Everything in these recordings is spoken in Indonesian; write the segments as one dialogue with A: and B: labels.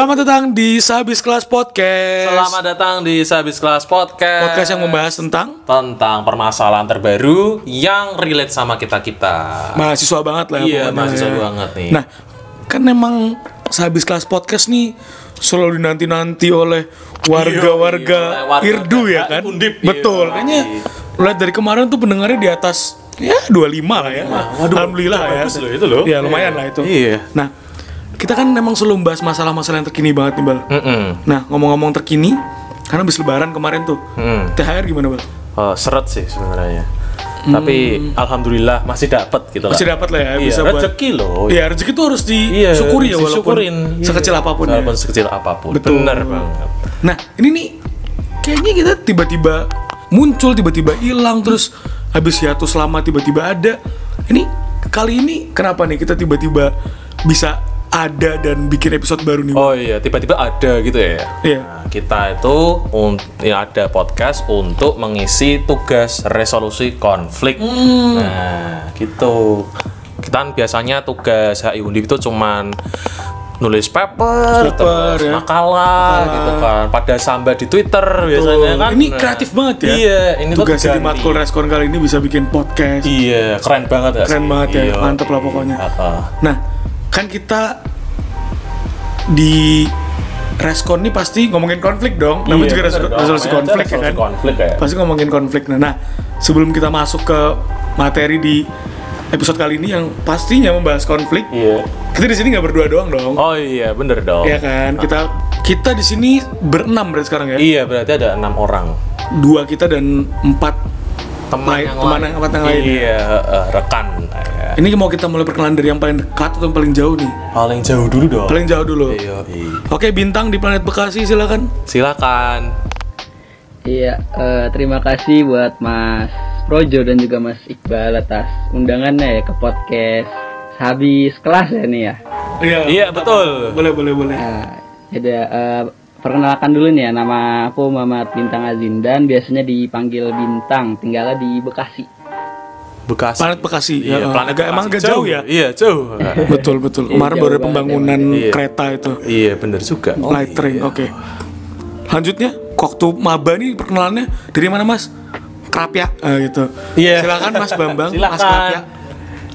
A: Selamat datang di Sabis Kelas Podcast.
B: Selamat datang di Sabis Kelas Podcast.
A: Podcast yang membahas tentang
B: tentang permasalahan terbaru yang relate sama kita kita.
A: mahasiswa banget lah.
B: Iya, mahasiswa
A: ya.
B: banget nih.
A: Nah, kan memang Sabis Kelas Podcast nih selalu dinanti-nanti oleh warga-warga
B: Iya, iya, warga
A: Irdu ya kan?
B: Undip,
A: Betul.
B: iya.
A: Kayaknya lihat dari kemarin tuh pendengarnya di atas ya 25 lah ya.
B: Waduh,
A: Alhamdulillah ya.
B: loh itu loh.
A: Ya lumayan lah itu.
B: Iya.
A: Nah, kita kan memang selalu membahas masalah-masalah yang terkini banget nih, Bal.
B: Mm-mm.
A: Nah, ngomong-ngomong terkini, karena habis lebaran kemarin tuh.
B: Mm.
A: THR gimana, Bal?
B: Oh, seret sih sebenarnya. Tapi alhamdulillah masih dapat gitu lah.
A: Masih dapat lah ya,
B: Iya,
A: bisa buat
B: rezeki loh.
A: Iya, rezeki itu harus
B: Iya,
A: disyukuri ya walaupun
B: disyukurin. Iya.
A: sekecil apa pun ya.
B: Walaupun sekecil apa pun.
A: Betul.
B: Bener banget.
A: Nah, ini nih kayaknya kita tiba-tiba muncul, tiba-tiba hilang terus habis hiatus lama tiba-tiba ada. Ini kali ini kenapa nih kita tiba-tiba bisa ada dan bikin episode baru nih?
B: Oh iya, tiba-tiba ada gitu ya.
A: Iya.
B: Nah, kita itu ya ada podcast untuk mengisi tugas resolusi konflik.
A: Hmm.
B: Nah, gitu. Kita kan biasanya tugas HI Undip itu cuman nulis paper,
A: Paper,
B: terus
A: ya.
B: makalah, gitu kan. Pada sambat di Twitter biasanya kan.
A: Ini
B: Nah,
A: kreatif banget ya.
B: Iya, ini
A: Tugasnya di. Matkul Respon kali ini bisa bikin podcast.
B: Iya, keren banget ya.
A: Keren
B: sih?
A: banget ya,
B: Iya.
A: mantep lah pokoknya.
B: Apa?
A: Nah, kan kita di Reskon ini pasti ngomongin konflik dong. Namanya
B: Iya,
A: juga
B: bener
A: resolusi, resolusi konflik ya kan.
B: konflik ya.
A: Pasti ngomongin konflik. Nah, nah, sebelum kita masuk ke materi di episode kali ini yang pastinya membahas konflik,
B: Iya.
A: kita di sini nggak berdua doang dong.
B: Oh iya, bener dong.
A: Ya kan? Kita kita di sini berenam berarti sekarang ya.
B: Iya, berarti ada enam orang.
A: Dua kita dan empat
B: teman yang
A: teman
B: lain.
A: yang- yang lain ya?
B: Iya, eh, rekan.
A: Ini mau kita mulai perkenalan dari yang paling dekat atau yang paling jauh nih?
B: paling jauh dulu dong.
A: Paling jauh dulu.
B: Iya, iya.
A: Oke, bintang di planet Bekasi silakan.
B: Silakan.
C: Iya, eh, terima kasih buat Mas Projo dan juga Mas Iqbal atas undangannya ya ke podcast habis kelas ya nih ya.
A: Iya,
B: Iya, betul.
A: boleh boleh boleh.
C: Nah, jadi eh, perkenalkan dulu nih ya nama aku Muhammad Bintang Azindan, biasanya dipanggil Bintang, tinggalnya di Bekasi.
B: Bekasi.
A: Planet Bekasi.
B: Iya,
A: ya,
B: planet
A: agak emang
B: Bekasi.
A: agak jauh, ya.
B: Iya, jauh.
A: betul betul.
C: Iya,
A: Kemarin baru
C: banget
A: pembangunan
B: Iya.
A: kereta itu.
B: iya, bener juga.
A: Light train. Oke. Lanjutnya, waktu maba nih perkenalannya dari mana Mas? Kerapia ah, gitu.
B: Iya.
A: Silakan Mas Bambang, Mas
B: Silakan.
A: Kerapia.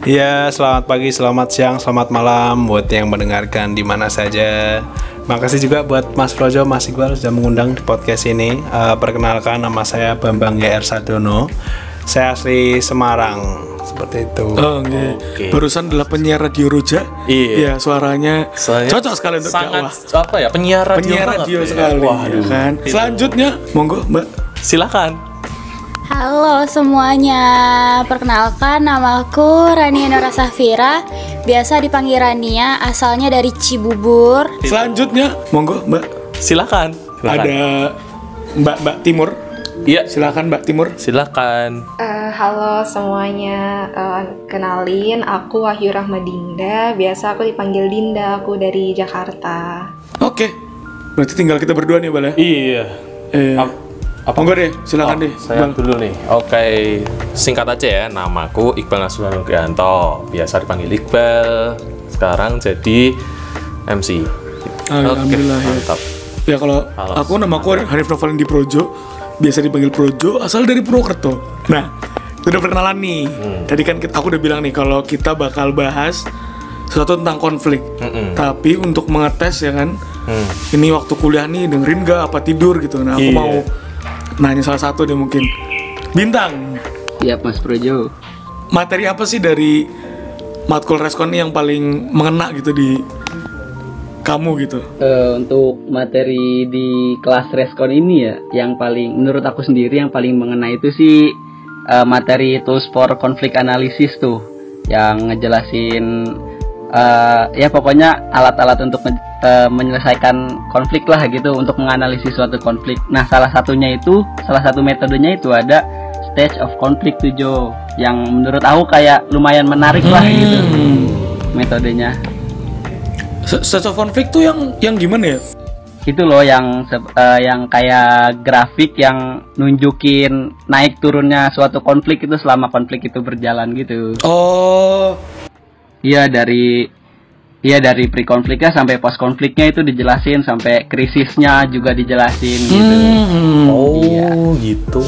D: Ya, selamat pagi, selamat siang, selamat malam buat yang mendengarkan di mana saja. Makasih juga buat Mas Projo, Mas Iqbal sudah mengundang di podcast ini. Eh, perkenalkan nama saya Bambang GR Sadono. Saya asli Semarang, seperti itu.
A: Oh, oke.
B: Oke.
A: Barusan adalah penyiar radio Roja.
B: Iya.
A: suaranya
B: Soalnya
A: cocok sekali untuk
B: sangat
A: dakwah.
B: apa ya penyiar radio
A: Penyiar radio
B: ya.
A: sekali, ya
B: Waduh.
A: kan. Selanjutnya, monggo Mbak.
B: Silakan.
E: Halo semuanya, perkenalkan namaku Rania Nora Safira Biasa dipanggil Rania, asalnya dari Cibubur
A: Selanjutnya, monggo Mbak.
B: Silakan. Silakan.
A: Ada Mbak Mbak Timur.
B: Iya,
A: Silakan Mbak Timur.
B: silakan.
F: Eh, halo semuanya, Eh, kenalin aku Wahyu Rahmadinda. Biasa aku dipanggil Dinda, aku dari Jakarta.
A: Oke. Berarti tinggal kita berdua nih, Bal ya.
B: Iya.
A: Eh,
B: Ap- apa?
A: Monggo deh, silakan
B: Oh,
A: deh.
B: Saya
A: Bal.
B: dulu nih. Oke, singkat aja ya. Namaku Iqbal Nasrul Nugianto. Biasa dipanggil Iqbal. Sekarang jadi MC.
A: Alhamdulillah ya.
B: mantap.
A: Ya kalau
B: Halo,
A: aku namaku Hanif Novalin di Projo, biasa dipanggil Projo, asal dari Purwokerto. Nah, itu udah perkenalan nih.
B: Hmm.
A: Tadi kan kita, aku udah bilang nih kalau kita bakal bahas sesuatu tentang konflik.
B: Mm-mm.
A: Tapi untuk mengetes ya kan,
B: Hmm.
A: ini waktu kuliah nih dengerin gak apa tidur gitu. Nah, aku
B: Iya.
A: mau nanya salah satu deh mungkin. Bintang,
C: Siap Mas Projo.
A: materi apa sih dari matkul reskon ini yang paling mengena gitu di kamu gitu?
C: Eh, untuk materi di kelas reskon ini ya, yang paling menurut aku sendiri yang paling mengena itu sih eh, materi tools for conflict analysis tuh, yang ngejelasin eh, ya pokoknya alat-alat untuk eh, menyelesaikan konflik lah gitu untuk menganalisis suatu konflik. Nah salah satunya itu, salah satu metodenya itu ada stage of conflict tuh Jo, yang menurut aku kayak lumayan menarik lah gitu metodenya.
A: Stage of conflict tuh yang yang gimana ya?
C: itu loh yang eh, yang kayak grafik yang nunjukin naik turunnya suatu konflik itu selama konflik itu berjalan gitu.
A: Oh,
C: Iya dari Iya dari pre konfliknya sampai post konfliknya itu dijelasin sampai krisisnya juga dijelasin gitu.
A: Hmm.
B: Oh, gitu.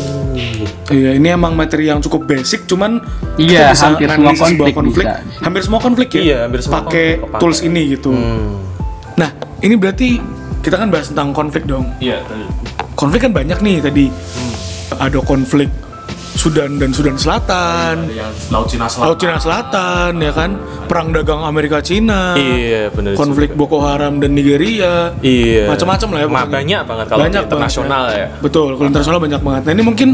A: Iya, ini emang materi yang cukup basic, cuman
C: Iya,
A: bisa
C: hampir semua
A: sebuah
C: konflik bisa.
A: hampir semua konflik ya,
B: Iya, hampir semua
A: pakai
B: konflik
A: tools ini gitu.
B: Hmm.
A: Nah, ini berarti kita kan bahas tentang konflik dong.
B: Iya,
A: Konflik kan banyak nih tadi. Ada konflik Sudan dan Sudan Selatan,
B: yang Laut Cina Selatan.
A: Laut Cina Selatan, ya kan, perang dagang Amerika Cina,
B: Iya, benar.
A: konflik Boko Haram dan Nigeria,
B: Iya.
A: macam-macam lah ya. Pokoknya.
B: banyak banget kalau
A: Banyak
B: di
A: banget
B: internasional ya.
A: Betul, kalau internasional banyak banget. Nah ini mungkin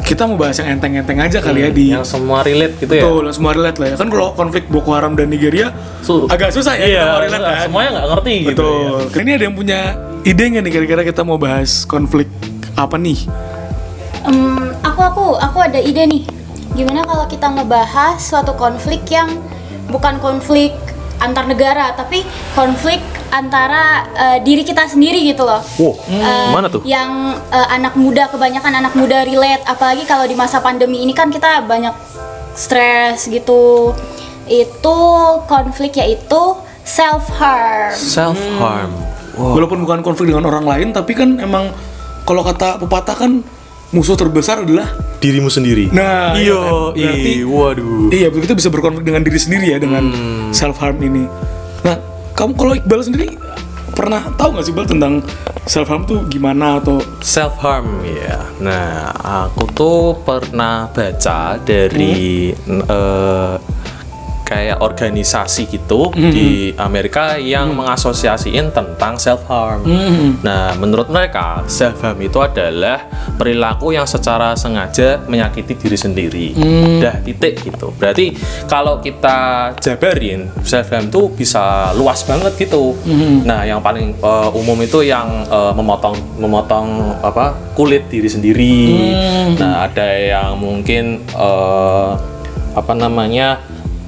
A: kita mau bahas yang enteng-enteng aja kali ya di
B: yang semua relate gitu ya.
A: Betul, semua relate lah ya. Kan kalau konflik Boko Haram dan Nigeria
B: Su-
A: agak susah ya
B: Iya,
A: kita mau relate kan.
B: semuanya nggak ngerti gitu.
A: Betul. Ini ada yang punya ide nggak nih kira-kira kita mau bahas konflik apa nih?
E: Em, aku aku aku ada ide nih. Gimana kalau kita ngebahas suatu konflik yang bukan konflik antar negara, tapi konflik antara eh, diri kita sendiri gitu loh.
B: Wow,
E: Eh,
B: mana tuh?
E: Yang eh, anak muda kebanyakan anak muda relate, apalagi kalau di masa pandemi ini kan kita banyak stres gitu. Itu konflik yaitu self harm.
B: Self harm.
A: Walaupun bukan konflik dengan orang lain, tapi kan emang kalau kata pepatah kan musuh terbesar adalah
B: Dirimu sendiri.
A: Nah,
B: iya,
A: iya kan? Berarti-
B: iya, waduh.
A: Iya, kita bisa berkonflik dengan diri sendiri ya dengan
B: Hmm.
A: self harm ini. Nah, kamu kalau Iqbal sendiri pernah tahu nggak sih Iqbal tentang self harm tuh gimana atau
B: Self harm ya. Nah, aku tuh pernah baca dari
A: Hmm.
B: eh, kayak organisasi gitu
A: Hmm.
B: di Amerika yang mengasosiasiin tentang self harm.
A: Hmm.
B: Nah, menurut mereka self harm itu adalah perilaku yang secara sengaja menyakiti diri sendiri.
A: Hmm.
B: Dah titik gitu. Berarti kalau kita jabarin self harm itu bisa luas banget gitu.
A: Hmm.
B: Nah, yang paling eh, umum itu yang eh, memotong memotong apa kulit diri sendiri.
A: Hmm.
B: Nah, ada yang mungkin eh, apa namanya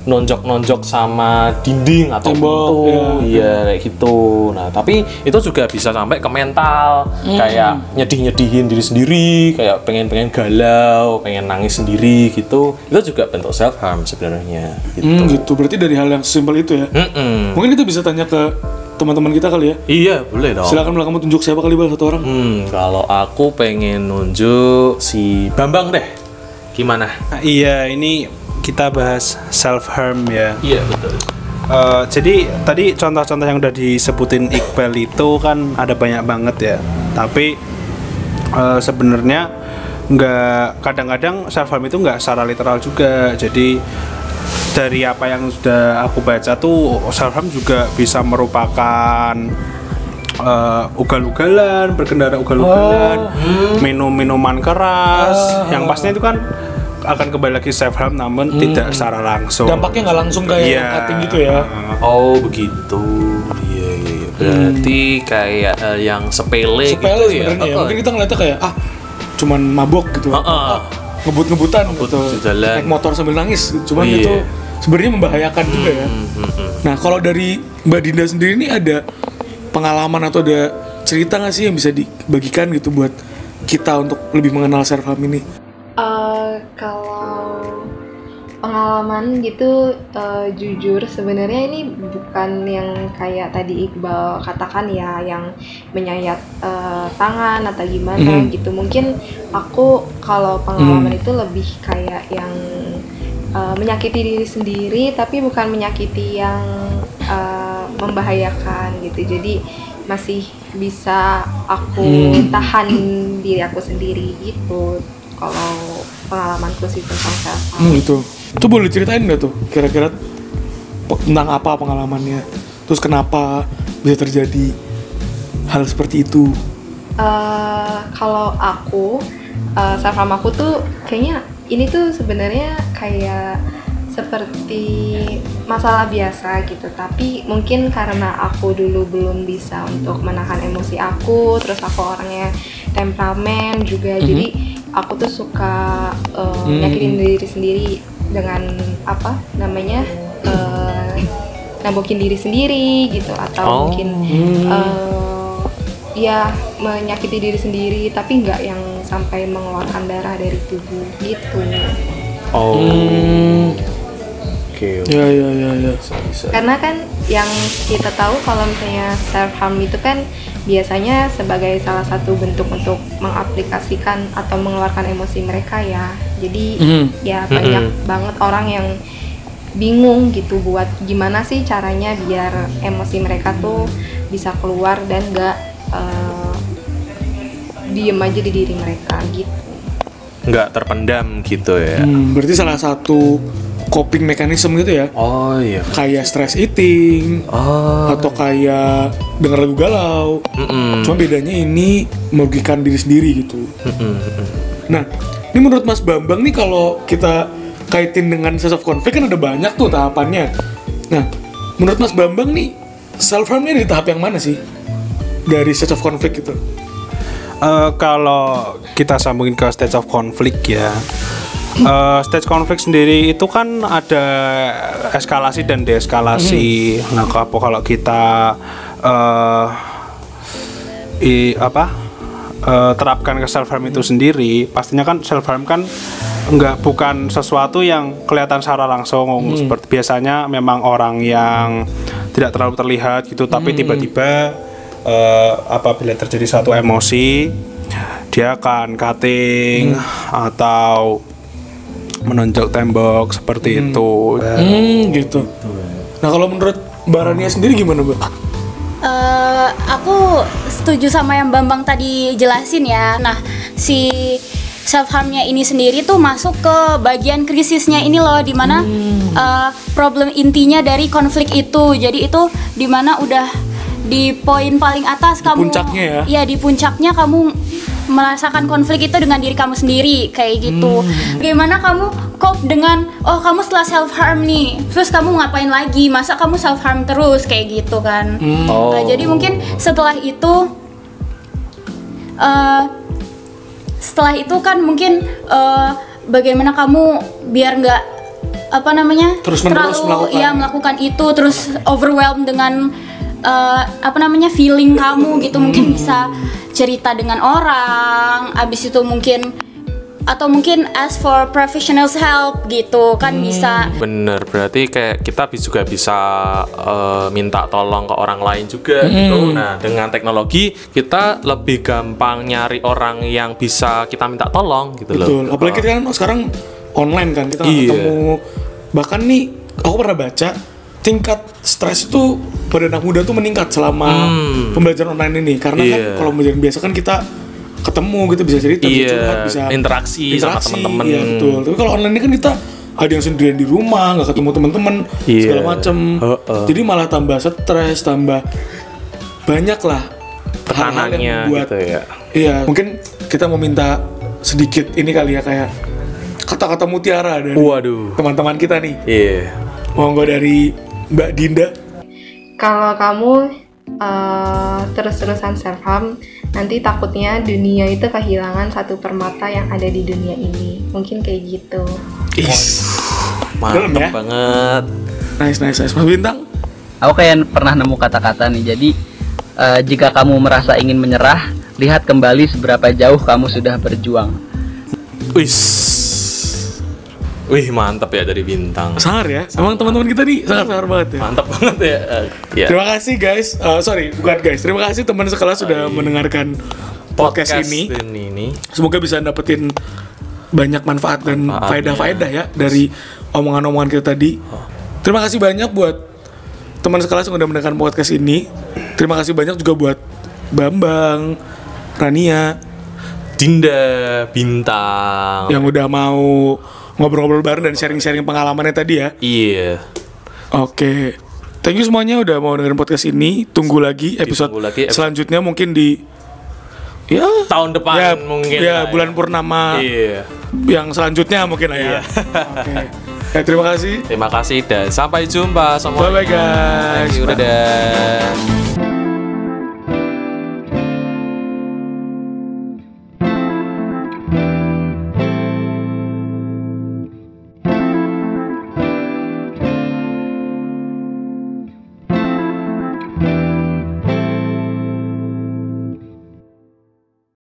B: nonjok-nonjok sama dinding atau
A: Tembok,
B: pintu,
A: ya.
B: iya kayak gitu. Nah, tapi itu juga bisa sampai ke mental,
A: Hmm.
B: kayak nyedih-nyedihin diri sendiri, kayak pengen-pengen galau, pengen nangis sendiri gitu. Itu juga bentuk self harm sebenarnya. Gitu.
A: Hmm, gitu. Berarti dari hal yang simpel itu ya.
B: Mm-mm.
A: Mungkin kita bisa tanya ke teman-teman kita kali ya.
B: Iya, boleh dong.
A: Silakan kamu tunjuk siapa kali Bal satu orang.
B: Hmm, kalau aku pengen nunjuk si Bambang deh. Gimana?
D: Nah, iya, ini kita bahas self harm ya.
B: Iya, betul.
D: Eh, jadi tadi contoh-contoh yang udah disebutin Iqbal itu kan ada banyak banget ya. Tapi eh, sebenarnya nggak kadang-kadang self harm itu nggak secara literal juga. Jadi dari apa yang sudah aku baca tuh self harm juga bisa merupakan eh, ugal-ugalan, berkendara ugal-ugalan, minum minuman keras, yang pastinya itu kan akan kembali lagi self harm namun tidak secara langsung.
A: Dampaknya nggak langsung kayak
D: Iya.
A: cutting gitu ya.
B: Oh, begitu. Iya, iya, iya. Berarti kayak hal yang sepele,
A: Sepele
B: gitu ya.
A: sebenarnya ya.
B: Oh,
A: Mungkin kita ngeliatnya kayak ah cuman mabok gitu.
B: Heeh.
A: Ah, ngebut-ngebutan gitu.
B: di jalan.
A: Naik motor sambil nangis. Cuman
B: Iya.
A: itu sebenarnya membahayakan juga ya.
B: Hmm, hmm, hmm.
A: Nah, kalau dari Mbak Dinda sendiri ini ada pengalaman atau ada cerita nggak sih yang bisa dibagikan gitu buat kita untuk lebih mengenal self harm ini?
F: Eh, kalau pengalaman gitu eh, jujur sebenarnya ini bukan yang kayak tadi Iqbal katakan ya yang menyayat eh, tangan atau gimana
A: Mhm.
F: gitu mungkin aku kalau pengalaman itu lebih kayak yang eh, menyakiti diri sendiri tapi bukan menyakiti yang eh, membahayakan gitu jadi masih bisa aku
A: Hmm.
F: tahan diri aku sendiri gitu kalau pengalamanku sih tentang self harm.
A: Hmm, itu. Itu boleh ceritain nggak tuh kira-kira tentang apa pengalamannya? Terus kenapa bisa terjadi hal seperti itu?
F: Eh, kalau aku eh, self harm aku tuh kayaknya ini tuh sebenarnya kayak seperti masalah biasa gitu tapi mungkin karena aku dulu belum bisa untuk menahan emosi aku terus aku orangnya temperamen juga jadi aku tuh suka eh,
A: Hmm.
F: nyakitin diri sendiri dengan apa namanya eh, nabokin diri sendiri gitu atau
B: Oh.
F: mungkin eh, ya menyakiti diri sendiri tapi nggak yang sampai mengeluarkan darah dari tubuh gitu
B: Oh.
A: Hmm,
B: Oke. oke.
A: ya ya ya ya.
F: Karena kan yang kita tahu kalau misalnya self harm itu kan biasanya sebagai salah satu bentuk untuk mengaplikasikan atau mengeluarkan emosi mereka ya. Jadi
A: Mhm.
F: ya banyak banget orang yang bingung gitu buat gimana sih caranya biar emosi mereka tuh bisa keluar dan gak eh, diem aja di diri mereka gitu.
B: nggak terpendam gitu ya
A: Hmm, berarti salah satu coping mechanism gitu ya.
B: oh iya
A: Kayak stress eating
B: oh
A: atau kayak denger lagu galau.
B: Mm-mm.
A: Cuma bedanya ini merugikan diri sendiri gitu.
B: Mm-mm, mm-mm.
A: Nah, ini menurut Mas Bambang nih kalau kita kaitin dengan sense of conflict kan ada banyak tuh tahapannya. Nah, menurut Mas Bambang nih self harm ini di tahap yang mana sih dari sense of conflict itu?
D: Eh, kalau kita sambungin ke stage of conflict ya eh, stage conflict sendiri itu kan ada eskalasi dan deeskalasi. Nah apa kalau kita eh i, apa eh, terapkan ke self harm itu sendiri pastinya kan self harm kan nggak bukan sesuatu yang kelihatan secara langsung. Seperti biasanya memang orang yang tidak terlalu terlihat gitu tapi tiba-tiba eh, apabila terjadi suatu emosi dia akan cutting atau menonjok tembok seperti itu
A: Hmm, gitu. Nah, kalau menurut Mbak Rania sendiri gimana, Mbak?
E: Eh, aku setuju sama yang Bambang tadi jelasin ya. Nah, si self harmnya ini sendiri tuh masuk ke bagian krisisnya ini loh, di mana eh, problem intinya dari konflik itu. Jadi itu di mana udah di poin paling atas kamu.
A: puncaknya ya?
E: Iya di puncaknya kamu merasakan konflik itu dengan diri kamu sendiri kayak gitu. Bagaimana kamu cope dengan oh kamu setelah self harm nih, terus kamu ngapain lagi? Masa kamu self harm terus kayak gitu kan?
B: Oh.
E: Nah, jadi mungkin setelah itu eh setelah itu kan mungkin eh, bagaimana kamu biar nggak apa namanya
A: Terus-menerus melakukan.
E: ya melakukan itu terus overwhelmed dengan eh, apa namanya feeling kamu gitu mungkin bisa cerita dengan orang abis itu mungkin atau mungkin ask for professionals help gitu kan bisa
B: Bener, berarti kayak kita juga bisa eh, minta tolong ke orang lain juga gitu. Nah, dengan teknologi kita lebih gampang nyari orang yang bisa kita minta tolong gitu loh.
A: Betul. Apalagi kita kan sekarang online kan, kita
B: Iya.
A: ketemu. Bahkan nih, aku pernah baca tingkat stres itu pada anak muda tuh meningkat selama
B: Hmm.
A: pembelajaran online ini. Karena kan
B: Iya.
A: kalau pembelajaran biasa kan kita ketemu gitu bisa cerita, bisa
B: Iya,
A: curhat, bisa
B: interaksi sama teman-teman.
A: Iya betul. Tapi kalau online ini kan kita ada yang sendirian di rumah, nggak ketemu teman-teman
B: Iya.
A: segala macem.
B: Heeh.
A: Jadi malah tambah stres, tambah banyak lah
B: Tekanannya
A: membuat
B: gitu ya.
A: Iya, mungkin kita mau minta sedikit ini kali ya kayak kata-kata mutiara dari teman-teman kita nih.
B: Iya.
A: Monggo dari Mbak Dinda.
F: Kalau kamu eh, terus-terusan self harm, nanti takutnya dunia itu kehilangan satu permata yang ada di dunia ini. Mungkin kayak gitu.
A: Is.
B: Mantap
A: ya?
B: banget.
A: Nice, nice, nice. Mas Bintang.
C: Aku kayak pernah nemu kata-kata nih. Jadi eh, jika kamu merasa ingin menyerah, lihat kembali seberapa jauh kamu sudah berjuang.
B: Wis. Wih, mantap ya dari bintang.
A: Sangar ya. Emang teman-teman kita nih sangar-sangar banget ya.
B: Mantap banget ya. Ya.
A: Terima kasih guys. Eh, sorry, bukan guys. Terima kasih teman sekelas sudah mendengarkan podcast, ini.
B: ini.
A: Semoga bisa dapetin banyak manfaat dan faedah-faedah ya dari omongan-omongan kita tadi. Terima kasih banyak buat teman sekelas yang udah mendengarkan podcast ini. Terima kasih banyak juga buat Bambang, Rania
B: Dinda bintang.
A: yang udah mau ngobrol-ngobrol bareng dan sharing-sharing pengalamannya tadi ya.
B: Iya.
A: Oke. Thank you semuanya udah mau dengerin podcast ini. Tunggu lagi episode,
B: Ditunggu lagi episode-
A: selanjutnya mungkin di ya
B: Tahun depan
A: ya,
B: mungkin.
A: ya
B: lah
A: bulan purnama
B: Iya.
A: yang selanjutnya mungkin lah ya. Oke. Ya, terima kasih.
B: Terima kasih dan sampai jumpa semuanya.
A: Bye-bye, guys.
B: Thank you,
A: Bye.
B: dadah.